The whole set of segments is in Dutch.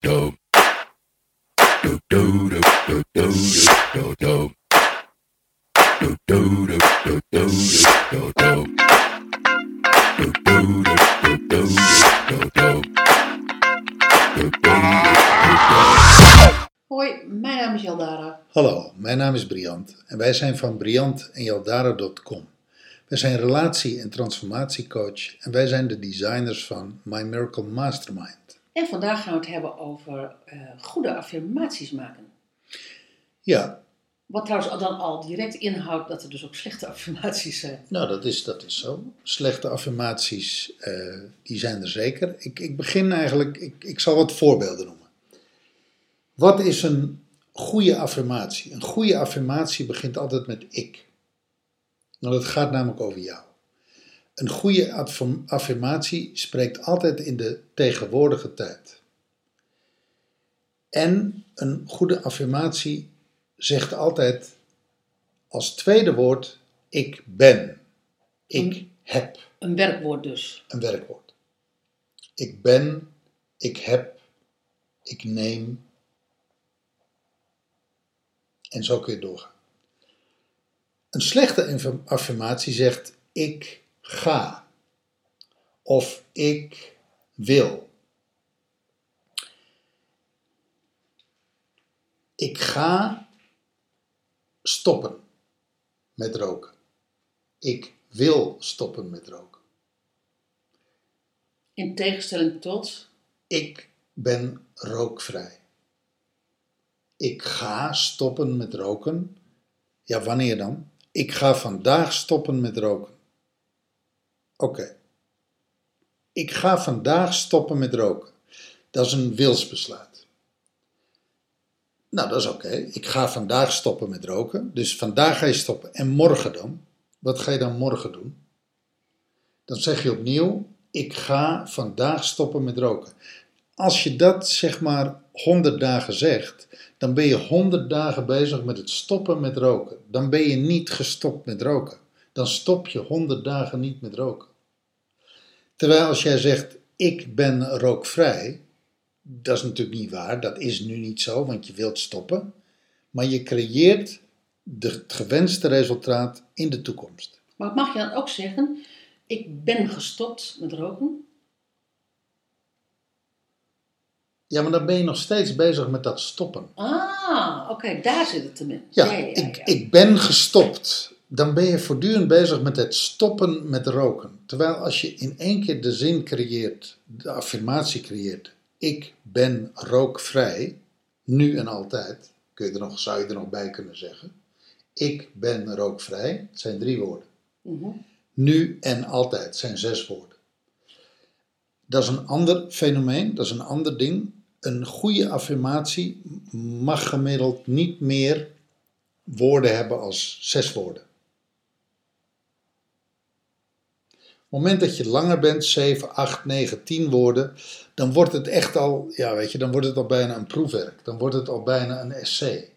do. Do do do do do do do. Do do do do do do do. Do do do do do do do. Do do Hoi, mijn naam is Jaldara. Hallo, mijn naam is Briant en wij zijn van Briant en Jaldara.com. Wij zijn relatie- en transformatiecoach en wij zijn de designers van My Miracle Mastermind. En vandaag gaan we het hebben over eh, goede affirmaties maken. Ja, Wat trouwens dan al direct inhoudt dat er dus ook slechte affirmaties zijn. nou dat is, dat is zo. Slechte affirmaties, eh, die zijn er zeker. Ik, ik begin eigenlijk, ik, ik zal wat voorbeelden noemen. Wat is een goede affirmatie? Een goede affirmatie begint altijd met ik. Nou, dat gaat namelijk over jou. Een goede affirm- affirmatie spreekt altijd in de tegenwoordige tijd. En een goede affirmatie zegt altijd als tweede woord: ik ben. Ik heb Een werkwoord dus. een werkwoord. Ik ben, ik heb, ik neem. En zo kun je doorgaan. Een slechte affirmatie zegt ik ga. Of ik wil. Ik ga stoppen met roken. Ik wil stoppen met roken. In tegenstelling tot. Ik ben rookvrij. Ik ga stoppen met roken. Ja, wanneer dan? Ik ga vandaag stoppen met roken. Oké. Ik ga vandaag stoppen met roken. Dat is een wilsbesluit. Nou, dat is oké. Ik ga vandaag stoppen met roken. Dus vandaag ga je stoppen. En morgen dan? Wat ga je dan morgen doen? Dan zeg je opnieuw: Ik ga vandaag stoppen met roken. Als je dat zeg maar 100 dagen zegt, dan ben je 100 dagen bezig met het stoppen met roken. Dan ben je niet gestopt met roken. Dan stop je 100 dagen niet met roken. Terwijl als jij zegt: Ik ben rookvrij, dat is natuurlijk niet waar. Dat is nu niet zo, want je wilt stoppen. Maar je creëert de, het gewenste resultaat in de toekomst. Maar mag je dan ook zeggen: Ik ben gestopt met roken? Ja, maar dan ben je nog steeds bezig met dat stoppen. Ah, oké, daar zit het hem in. Ja, ik, ik ben gestopt. Dan ben je voortdurend bezig met het stoppen met roken. Terwijl als je in één keer de zin creëert, de affirmatie creëert: ik ben rookvrij, nu en altijd, kun je er nog, zou je er nog bij kunnen zeggen. Ik ben rookvrij, het zijn drie woorden. Mhm. Nu en altijd zijn zes woorden. Dat is een ander fenomeen, dat is een ander ding. Een goede affirmatie mag gemiddeld niet meer woorden hebben als zes woorden. Op het moment dat je langer bent, 7, 8, 9, 10 woorden, dan wordt het echt al, ja weet je, dan wordt het al bijna een proefwerk. Dan wordt het al bijna een essay.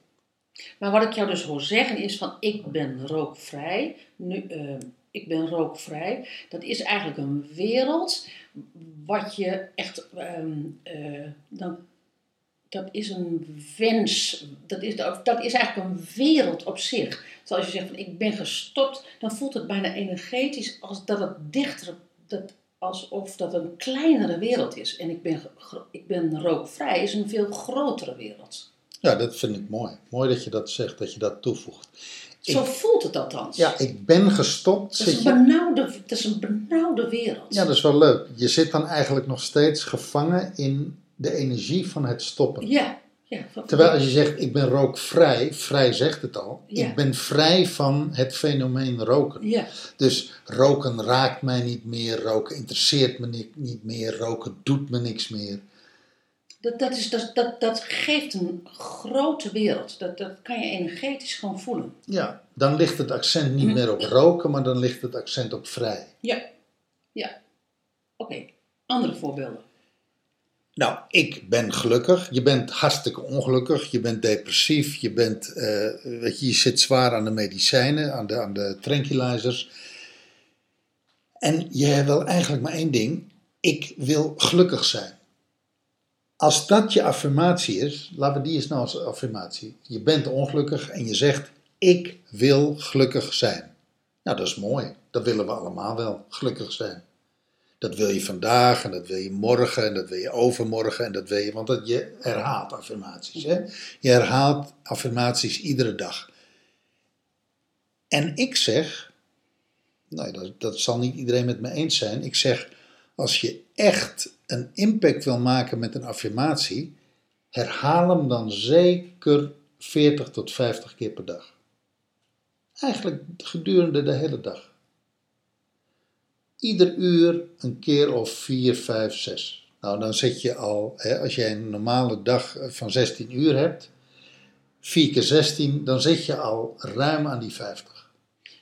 Maar wat ik jou dus hoor zeggen is: van ik ben rookvrij. Nu, eh, ik ben rookvrij. Dat is eigenlijk een wereld wat je echt. ehm, eh, dan, dat is een wens. Dat is, dat is eigenlijk een wereld op zich. Terwijl als je zegt van ik ben gestopt, dan voelt het bijna energetisch als dat het dichter. Dat, alsof dat een kleinere wereld is. En ik ben, ik ben rookvrij is een veel grotere wereld. Ja, dat vind ik mooi. Mooi dat je dat zegt, dat je dat toevoegt. Ik- Zo voelt het althans. Ja, ik ben gestopt. Dat is, een benauwde, dat is een benauwde wereld. Ja, dat is wel leuk. Je zit dan eigenlijk nog steeds gevangen in de energie van het stoppen. ja. ja. Terwijl als je zegt, ik ben rookvrij, vrij zegt het al. Ja. Ik ben vrij van het fenomeen roken. Ja, Dus roken raakt mij niet meer, roken interesseert me ni- niet meer, roken doet me niks meer. dat, dat, is, dat, dat, dat geeft een grote wereld. Dat, dat kan je energetisch gewoon voelen. Ja, dan ligt het accent niet meer op roken, maar dan ligt het accent op vrij. Ja, ja. Oké, andere voorbeelden. Nou, ik ben gelukkig. Je bent hartstikke ongelukkig. Je bent depressief. Je, bent, eh, weet je, je zit zwaar aan de medicijnen, aan de, aan de tranquilizers. En je wil eigenlijk maar één ding. Ik wil gelukkig zijn. Als dat je affirmatie is, laten we die eens nou als affirmatie. Je bent ongelukkig en je zegt, ik wil gelukkig zijn. Nou, dat is mooi. Dat willen we allemaal wel, gelukkig zijn. Dat wil je vandaag en dat wil je morgen en dat wil je overmorgen en dat wil je, want dat, je herhaalt affirmaties. Hè? Je herhaalt affirmaties iedere dag. En ik zeg, nou, dat, dat zal niet iedereen met me eens zijn, ik zeg, als je echt een impact wil maken met een affirmatie, herhaal hem dan zeker 40 tot 50 keer per dag. Eigenlijk gedurende de hele dag. Ieder uur een keer of 4, 5, 6. Nou, dan zit je al, hè, als jij een normale dag van 16 uur hebt, 4 keer 16, dan zit je al ruim aan die 50.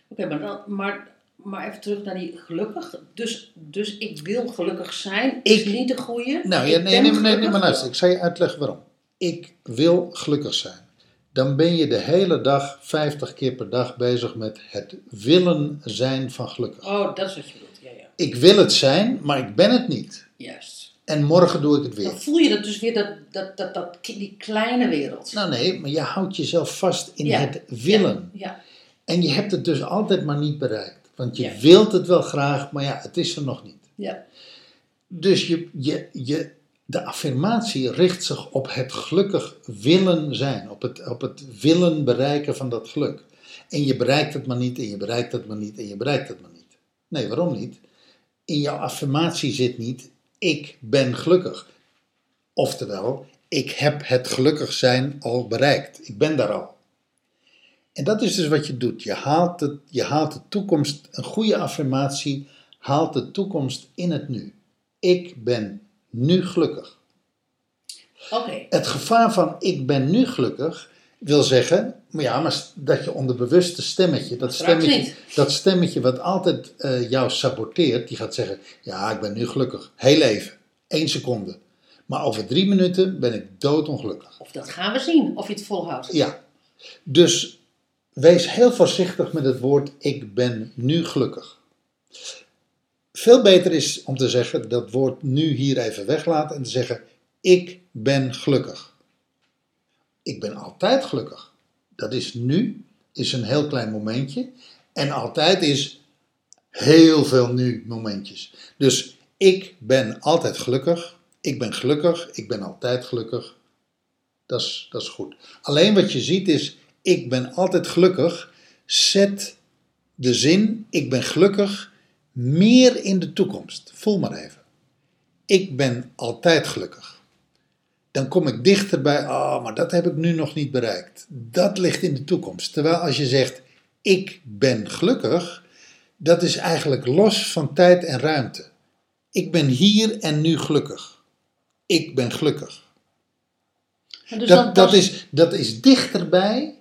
Oké, maar, dan, maar, maar even terug naar die gelukkig. Dus, dus ik wil gelukkig zijn, is Ik- niet de goede. Nou, ja, nee, nee, nee, nee, maar luister, ik zal je uitleggen waarom. Ik wil gelukkig zijn. Dan ben je de hele dag, 50 keer per dag, bezig met het willen zijn van gelukkig. Oh, dat is wat je bedoelt. Ik wil het zijn, maar ik ben het niet. Juist. En morgen doe ik het weer. Dan voel je dat dus weer, dat, dat, dat, dat, die kleine wereld. Nou nee, maar je houdt jezelf vast in Ja, het willen. Ja, En je hebt het dus altijd maar niet bereikt. Want je Ja. wilt het wel graag, maar ja, het is er nog niet. ja. Dus je, je, je, de affirmatie richt zich op het gelukkig willen zijn. Op het, op het willen bereiken van dat geluk. En je bereikt het maar niet, en je bereikt het maar niet, en je bereikt het maar niet. Nee, waarom niet? In jouw affirmatie zit niet, ik ben gelukkig. Oftewel, ik heb het gelukkig zijn al bereikt. Ik ben daar al. En dat is dus wat je doet. Je haalt, het, je haalt de toekomst, een goede affirmatie haalt de toekomst in het nu. Ik ben nu gelukkig. Oké. Het gevaar van ik ben nu gelukkig wil zeggen, maar ja, maar dat je onderbewuste stemmetje, dat stemmetje, dat stemmetje wat altijd eh, jou saboteert, die gaat zeggen, ja, ik ben nu gelukkig. Heel even, één seconde. Maar over drie minuten ben ik doodongelukkig. Of dat gaan we zien, of je het volhoudt. Ja, dus wees heel voorzichtig met het woord ik ben nu gelukkig. Veel beter is om te zeggen dat woord nu hier even weglaten en te zeggen ik ben gelukkig. Ik ben altijd gelukkig. Dat is nu, is een heel klein momentje. En altijd is heel veel nu momentjes. Dus ik ben altijd gelukkig. Ik ben gelukkig. Ik ben altijd gelukkig. Dat is, dat is goed. Alleen wat je ziet is, ik ben altijd gelukkig. Zet de zin, ik ben gelukkig, meer in de toekomst. Voel maar even. Ik ben altijd gelukkig. Dan kom ik dichter bij, oh, maar dat heb ik nu nog niet bereikt. Dat ligt in de toekomst. Terwijl als je zegt, ik ben gelukkig, dat is eigenlijk los van tijd en ruimte. Ik ben hier en nu gelukkig. Ik ben gelukkig. Dus Dat, dat, is, dat is dichterbij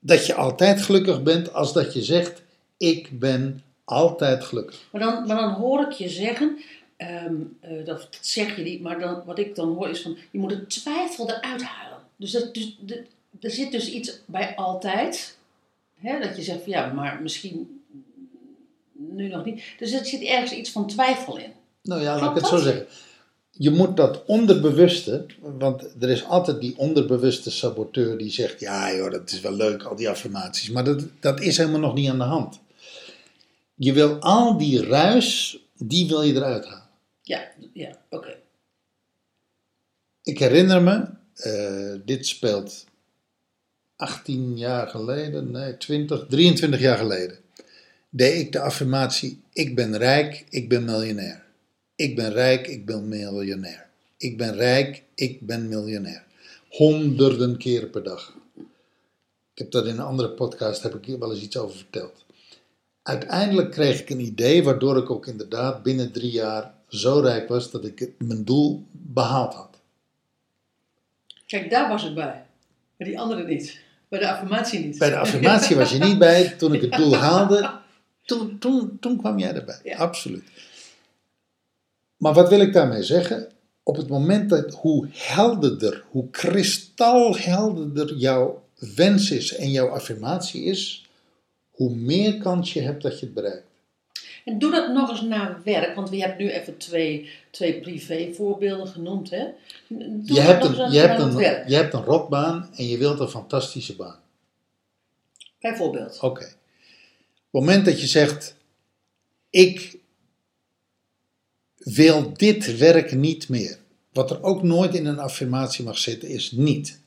dat je altijd gelukkig bent als dat je zegt, ik ben altijd gelukkig. Maar dan, maar dan hoor ik je zeggen, ehm, eh, dat, zeg je niet, maar dan, wat ik dan hoor is van, je moet de twijfel eruit halen. Dus, dat, dus de, er zit dus iets bij altijd, hè, dat je zegt van ja, maar misschien nu nog niet. Dus er zit ergens iets van twijfel in. Nou ja, laat ik het zo zeggen. Je moet dat onderbewuste, want er is altijd die onderbewuste saboteur die zegt, ja joh, dat is wel leuk, al die affirmaties, maar dat, dat is helemaal nog niet aan de hand. Je wil al die ruis, die wil je eruit halen. Ja, ja, oké. Ik herinner me, eh, dit speelt 18 jaar geleden, nee 20, 23 jaar geleden, deed ik de affirmatie, ik ben rijk, ik ben miljonair. Ik ben rijk, ik ben miljonair. Ik ben rijk, ik ben miljonair. Honderden keren per dag. Ik heb dat in een andere podcast, heb ik hier wel eens iets over verteld. Uiteindelijk kreeg ik een idee waardoor ik ook inderdaad binnen drie jaar zo rijk was dat ik mijn doel behaald had. Kijk, daar was ik bij. Maar die andere niet. Bij de affirmatie niet. Bij de affirmatie was je niet bij. Toen ik het doel haalde, toen, toen, toen kwam jij erbij. Ja. Absoluut. Maar wat wil ik daarmee zeggen? Op het moment dat hoe helderder, hoe kristalhelderder jouw wens is en jouw affirmatie is, hoe meer kans je hebt dat je het bereikt. En doe dat nog eens na werk, want we hebben nu even twee, twee privé voorbeelden genoemd. Hè? Doe Je hebt, een, je, hebt een, werk, je hebt een rotbaan en je wilt een fantastische baan. bijvoorbeeld. Oké. Op het moment dat je zegt, ik wil dit werk niet meer. Wat er ook nooit in een affirmatie mag zitten is niet.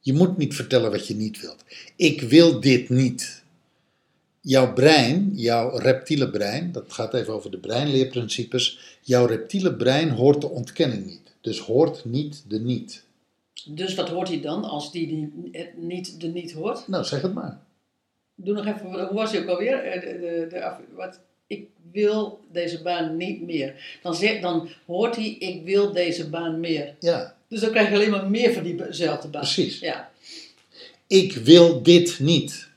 Je moet niet vertellen wat je niet wilt. Ik wil dit niet. Jouw brein, jouw reptiele brein, dat gaat even over de breinleerprincipes. Jouw reptiele brein hoort de ontkenning niet. Dus hoort niet de niet. Dus wat hoort hij dan als die die het niet, de niet hoort? Nou, zeg het maar. Doe nog even, hoe was hij ook alweer? Eh, De, de, de, wat, ik wil deze baan niet meer. Dan, zeg, dan hoort hij, ik wil deze baan meer. Ja, Dus dan krijg je alleen maar meer van diezelfde baan. Precies. Ja, ik wil dit niet.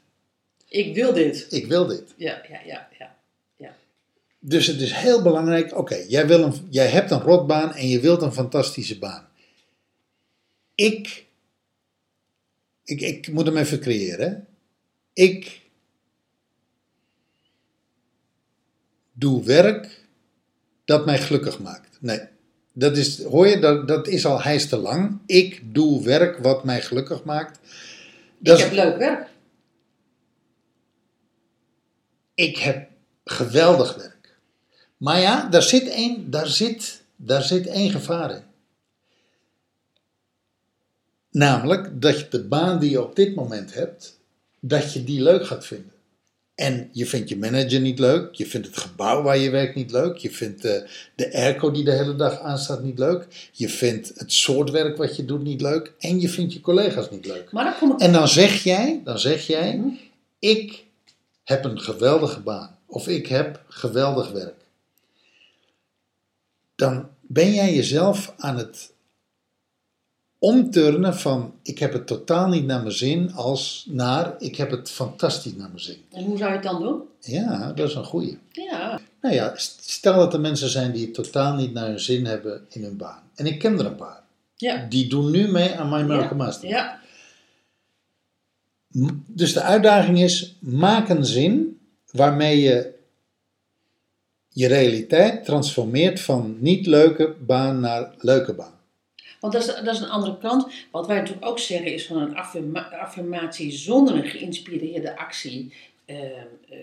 Ik wil dit. Ik wil dit. Ja, ja, ja, ja. Dus het is heel belangrijk, oké, jij jij, jij hebt een rotbaan en je wilt een fantastische baan. Ik, ik, ik moet hem even creëren. Ik doe werk dat mij gelukkig maakt. Nee, dat is, hoor je, dat, dat is al hijs te lang. Ik doe werk wat mij gelukkig maakt. Dat ik is- heb leuk werk. Ik heb geweldig werk. Maar ja, daar zit één, daar zit, daar zit één gevaar in. Namelijk dat je de baan die je op dit moment hebt, dat je die leuk gaat vinden. En je vindt je manager niet leuk, je vindt het gebouw waar je werkt niet leuk, je vindt eh, de airco die de hele dag aanstaat niet leuk, je vindt het soort werk wat je doet niet leuk en je vindt je collega's niet leuk. Maar dan kom ik... En dan zeg jij, dan zeg jij, Mhm. ik heb een geweldige baan. Of ik heb geweldig werk. Dan ben jij jezelf aan het omturnen van ik heb het totaal niet naar mijn zin als naar ik heb het fantastisch naar mijn zin. En hoe zou je het dan doen? Ja, dat is een goeie. Ja, Nou ja, st- stel dat er mensen zijn die het totaal niet naar hun zin hebben in hun baan. En ik ken er een paar. ja. Die doen nu mee aan My American ja. Master. Ja, Dus de uitdaging is, maak een zin waarmee je je realiteit transformeert van niet leuke baan naar leuke baan. want dat is, dat is een andere kant. Wat wij natuurlijk ook zeggen is van een affirma- affirmatie zonder een geïnspireerde actie eh, eh,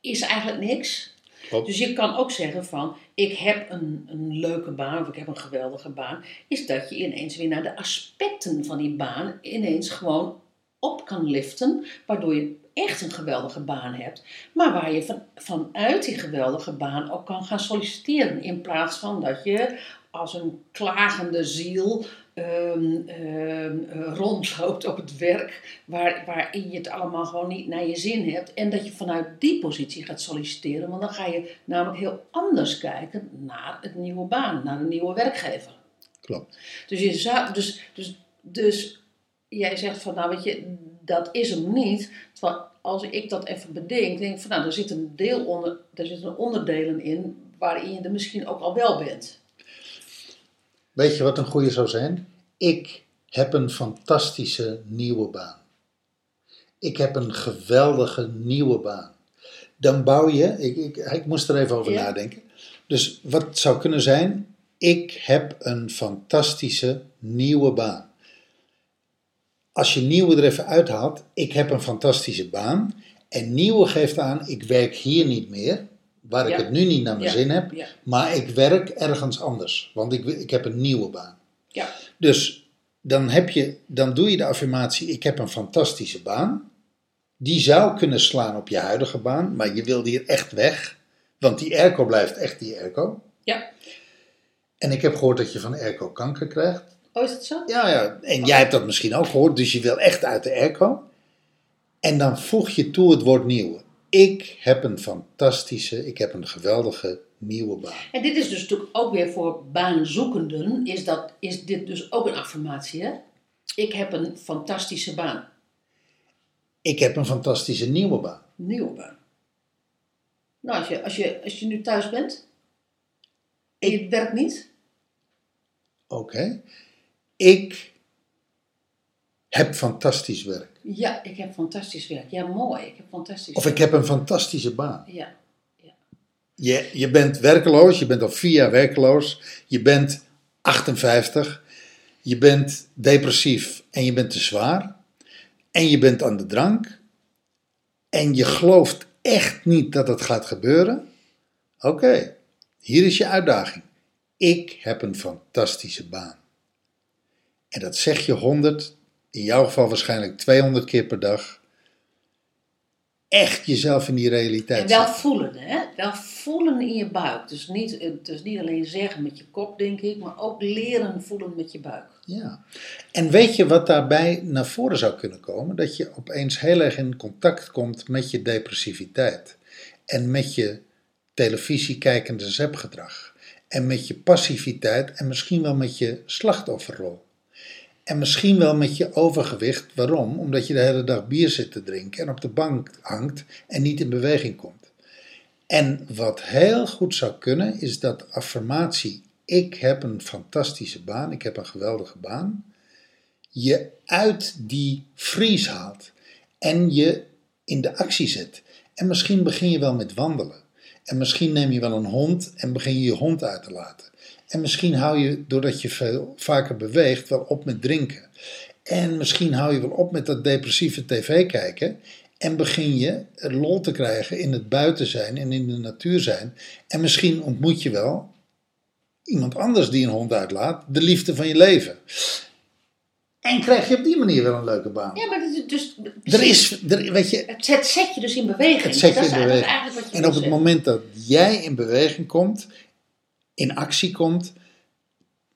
is eigenlijk niks. Klopt. Dus je kan ook zeggen van, ik heb een, een leuke baan of ik heb een geweldige baan. Is dat je ineens weer naar de aspecten van die baan ineens gewoon op kan liften. Waardoor je echt een geweldige baan hebt. Maar waar je van, vanuit die geweldige baan ook kan gaan solliciteren. In plaats van dat je als een klagende ziel ehm, ehm, eh, rondloopt op het werk. Waar, waarin je het allemaal gewoon niet naar je zin hebt. En dat je vanuit die positie gaat solliciteren. Want dan ga je namelijk heel anders kijken naar het nieuwe baan. Naar een nieuwe werkgever. Klopt. Dus, je zou, dus, dus, dus jij zegt van, nou weet je, dat is hem niet. Terwijl als ik dat even bedenk, denk ik van, nou, er zit een deel onder, er zitten onderdelen in waarin je er misschien ook al wel bent. Weet je wat een goede zou zijn? Ik heb een fantastische nieuwe baan. Ik heb een geweldige nieuwe baan. Dan bouw je, ik, ik, ik moest er even over Ja. nadenken. Dus wat zou kunnen zijn? Ik heb een fantastische nieuwe baan. Als je nieuwe er even uithaalt, ik heb een fantastische baan. En nieuwe geeft aan, ik werk hier niet meer, waar ik het nu niet naar mijn Ja. zin heb. Ja. Maar ik werk ergens anders, want ik, ik heb een nieuwe baan. Ja. Dus dan, heb je, dan doe je de affirmatie: Ik heb een fantastische baan. Die zou kunnen slaan op je huidige baan, maar je wil hier echt weg, want die airco blijft echt die airco. Ja. En ik heb gehoord dat je van airco kanker krijgt. Oh, is het zo? Ja, ja, en jij hebt dat misschien ook gehoord, dus je wil echt uit de airco. En dan voeg je toe het woord nieuwe. Ik heb een fantastische, ik heb een geweldige nieuwe baan. En dit is dus natuurlijk ook weer voor baanzoekenden, is, dat, is dit dus ook een affirmatie, hè? Ik heb een fantastische baan. Ik heb een fantastische nieuwe baan. Nieuwe baan. Nou, als je, als je, als je nu thuis bent en je werkt niet, Oké. Ik heb fantastisch werk. Ja, ik heb fantastisch werk. Ja, mooi. Ik heb fantastisch Of ik heb een fantastische baan. Ja. Je, je bent werkeloos, je bent al vier jaar werkeloos, je bent 58, je bent depressief en je bent te zwaar en je bent aan de drank en je gelooft echt niet dat het gaat gebeuren. Oké, hier is je uitdaging. Ik heb een fantastische baan. En dat zeg je 100, in jouw geval waarschijnlijk 200 keer per dag. Echt jezelf in die realiteit En wel zetten. voelen, hè? Wel voelen in je buik. Dus niet, eh, dus niet alleen zeggen met je kop, denk ik, maar ook leren voelen met je buik. Ja. En weet je wat daarbij naar voren zou kunnen komen? Dat je opeens heel erg in contact komt met je depressiviteit. En met je televisiekijkende zapgedrag. En met je passiviteit en misschien wel met je slachtofferrol. En misschien wel met je overgewicht. Waarom? Omdat je de hele dag bier zit te drinken en op de bank hangt en niet in beweging komt. En wat heel goed zou kunnen, is dat affirmatie: ik heb een fantastische baan, ik heb een geweldige baan, je uit die freeze haalt en je in de actie zet. En misschien begin je wel met wandelen. En misschien neem je wel een hond en begin je je hond uit te laten. En misschien hou je, doordat je veel vaker beweegt, wel op met drinken. En misschien hou je wel op met dat depressieve tv kijken. En begin je lol te krijgen in het buiten zijn en in de natuur zijn. En misschien ontmoet je wel iemand anders die een hond uitlaat, de liefde van je leven. En krijg je op die manier wel een leuke baan. Ja, maar is dus... Er is, er, weet je, Het zet, zet je dus in beweging. Het zet je in beweging. En op het zeggen. moment dat jij in beweging komt, in actie komt,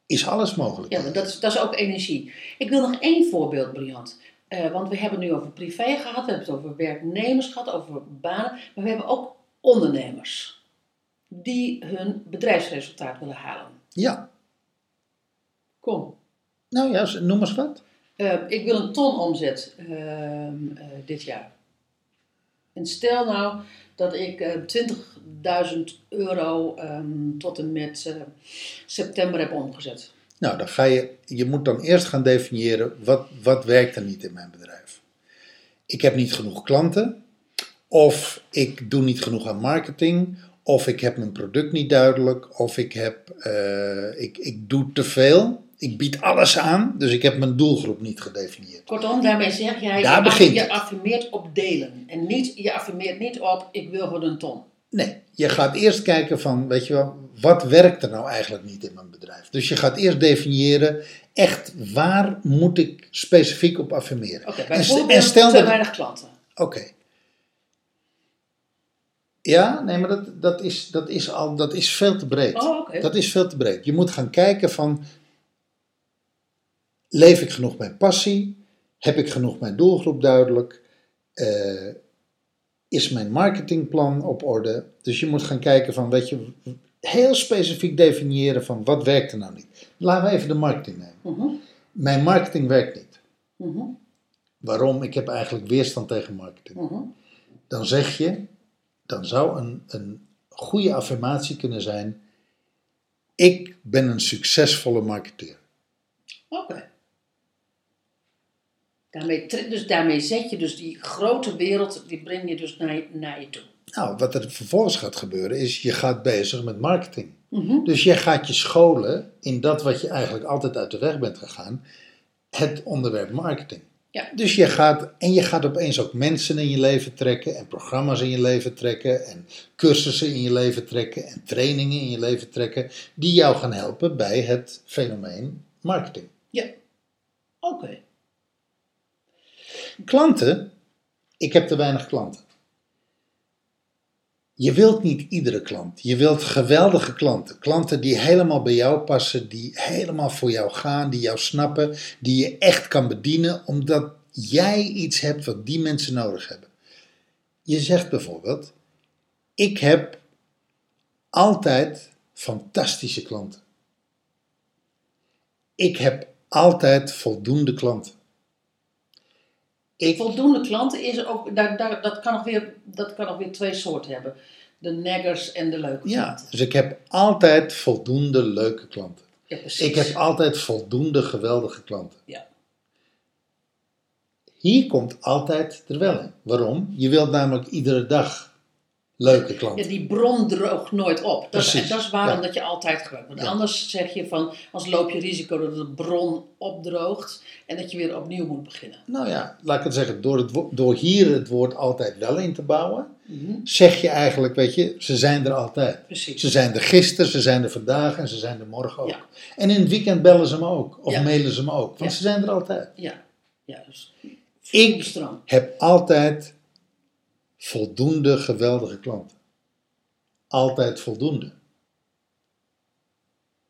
is alles mogelijk. Ja, dat is, dat is ook energie. Ik wil nog één voorbeeld, Briant. Eh, want we hebben het nu over privé gehad, we hebben het over werknemers gehad, over banen. Maar we hebben ook ondernemers die hun bedrijfsresultaat willen halen. Ja, Kom. nou ja, noem eens wat. Eh, ik wil een ton omzet ehm, eh, dit jaar. En stel nou dat ik eh 20.000 euro ehm, tot en met eh, september heb omgezet. Nou, dan ga je, je moet dan eerst gaan definiëren wat, wat werkt er niet in mijn bedrijf. Ik heb niet genoeg klanten, of ik doe niet genoeg aan marketing, of ik heb mijn product niet duidelijk, of ik, heb, eh, ik, ik doe te veel. Ik bied alles aan, dus ik heb mijn doelgroep niet gedefinieerd. Kortom, daarmee zeg jij, Daar je, begint je affirmeert op delen. En niet, je affirmeert niet op, ik wil gewoon een ton. Nee, je gaat eerst kijken van, weet je wel, wat werkt er nou eigenlijk niet in mijn bedrijf? Dus je gaat eerst definiëren, echt, waar moet ik specifiek op affirmeren? Oké, En en stel te dat- weinig klanten. Oké. Ja, nee, maar dat, dat, is, dat, is al, dat is veel te breed. Oh. Dat is veel te breed. Je moet gaan kijken van, leef ik genoeg mijn passie? Heb ik genoeg mijn doelgroep duidelijk? Eh, is mijn marketingplan op orde? Dus je moet gaan kijken van, weet je, heel specifiek definiëren van, wat werkt er nou niet? Laten we even de marketing nemen. Mhm, Mijn marketing werkt niet. mhm, Waarom? Ik heb eigenlijk weerstand tegen marketing. mhm. dan zeg je, dan zou een, een goede affirmatie kunnen zijn: Ik ben een succesvolle marketeer. Oké. Daarmee, dus daarmee zet je dus die grote wereld, die breng je dus naar, je- naar je toe. Nou, wat er vervolgens gaat gebeuren is: je gaat bezig met marketing. Mhm. Dus jij gaat je scholen in dat wat je eigenlijk altijd uit de weg bent gegaan, het onderwerp marketing. Ja. Dus je gaat, en je gaat opeens ook mensen in je leven trekken, en programma's in je leven trekken, en cursussen in je leven trekken, en trainingen in je leven trekken, die jou gaan helpen bij het fenomeen marketing. Ja. Oké. Klanten, ik heb te weinig klanten. Je wilt niet iedere klant. Je wilt geweldige klanten. Klanten die helemaal bij jou passen, die helemaal voor jou gaan, die jou snappen, die je echt kan bedienen, omdat jij iets hebt wat die mensen nodig hebben. Je zegt bijvoorbeeld: Ik heb altijd fantastische klanten. Ik heb altijd voldoende klanten. Ik, Voldoende klanten is ook, daar, daar, dat, kan nog weer, dat kan nog weer twee soorten hebben. De naggers en de leuke ja, klanten. dus ik heb altijd voldoende leuke klanten. Ja, precies. Ik heb altijd voldoende geweldige klanten. Ja. Hier komt altijd er wel in. Waarom? Je wilt namelijk iedere dag leuke Ja, klanten. die bron droogt nooit op. Dat, dat is waarom ja. dat je altijd gebruikt. Want Ja. anders zeg je van, als loop je risico dat de bron opdroogt en dat je weer opnieuw moet beginnen. Nou ja, laat ik het zeggen, door, het, door hier het woord altijd wel in te bouwen, Mhm, zeg je eigenlijk, weet je, ze zijn er altijd. Precies. Ze zijn er gisteren, ze zijn er vandaag en ze zijn er morgen ook. Ja. En in het weekend bellen ze me ook, of Ja. mailen ze me ook, want Ja. ze zijn er altijd. Ja, ja dus Ik heb altijd voldoende geweldige klanten. Altijd voldoende.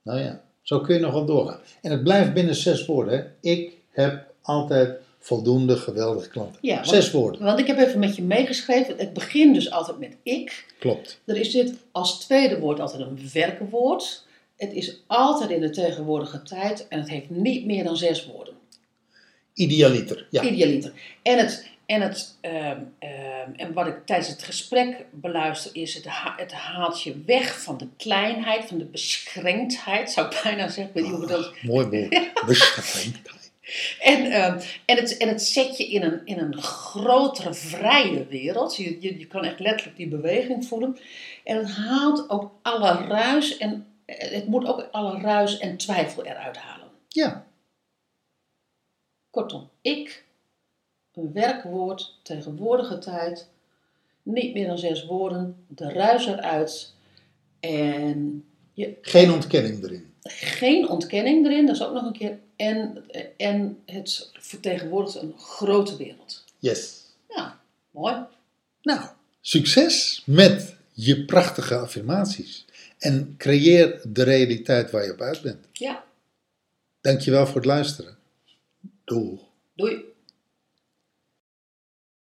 Nou ja, zo kun je nog wel doorgaan. En het blijft binnen zes woorden. Hè. Ik heb altijd voldoende geweldige klanten. Ja, want- zes woorden, Want ik heb even met je meegeschreven. Het begint dus altijd met ik. klopt. Er is dit als tweede woord altijd een werkwoord. Het is altijd in de tegenwoordige tijd en het heeft niet meer dan zes woorden. Idealiter, ja. Idealiter. En, het, en, het, ehm, ehm, en wat ik tijdens het gesprek beluister is, het, ha- het haalt je weg van de kleinheid, van de beschränktheid, zou ik bijna zeggen. Weet ik dat... Mooi woord. Beschränkheid. En, ehm, en, het, en het zet je in een, in een grotere, vrije wereld. Je, je, je kan echt letterlijk die beweging voelen. En het haalt ook alle ruis en het moet ook alle ruis en twijfel eruit halen. Ja, Kortom, ik, een werkwoord, tegenwoordige tijd, niet meer dan zes woorden, de ruis eruit en je, geen ontkenning erin. geen ontkenning erin, dat is ook nog een keer, en, en het vertegenwoordigt een grote wereld. Yes. Ja, mooi. Nou, succes met je prachtige affirmaties. En creëer de realiteit waar je op uit bent. Ja, Dankjewel voor het luisteren. Doeg. doei.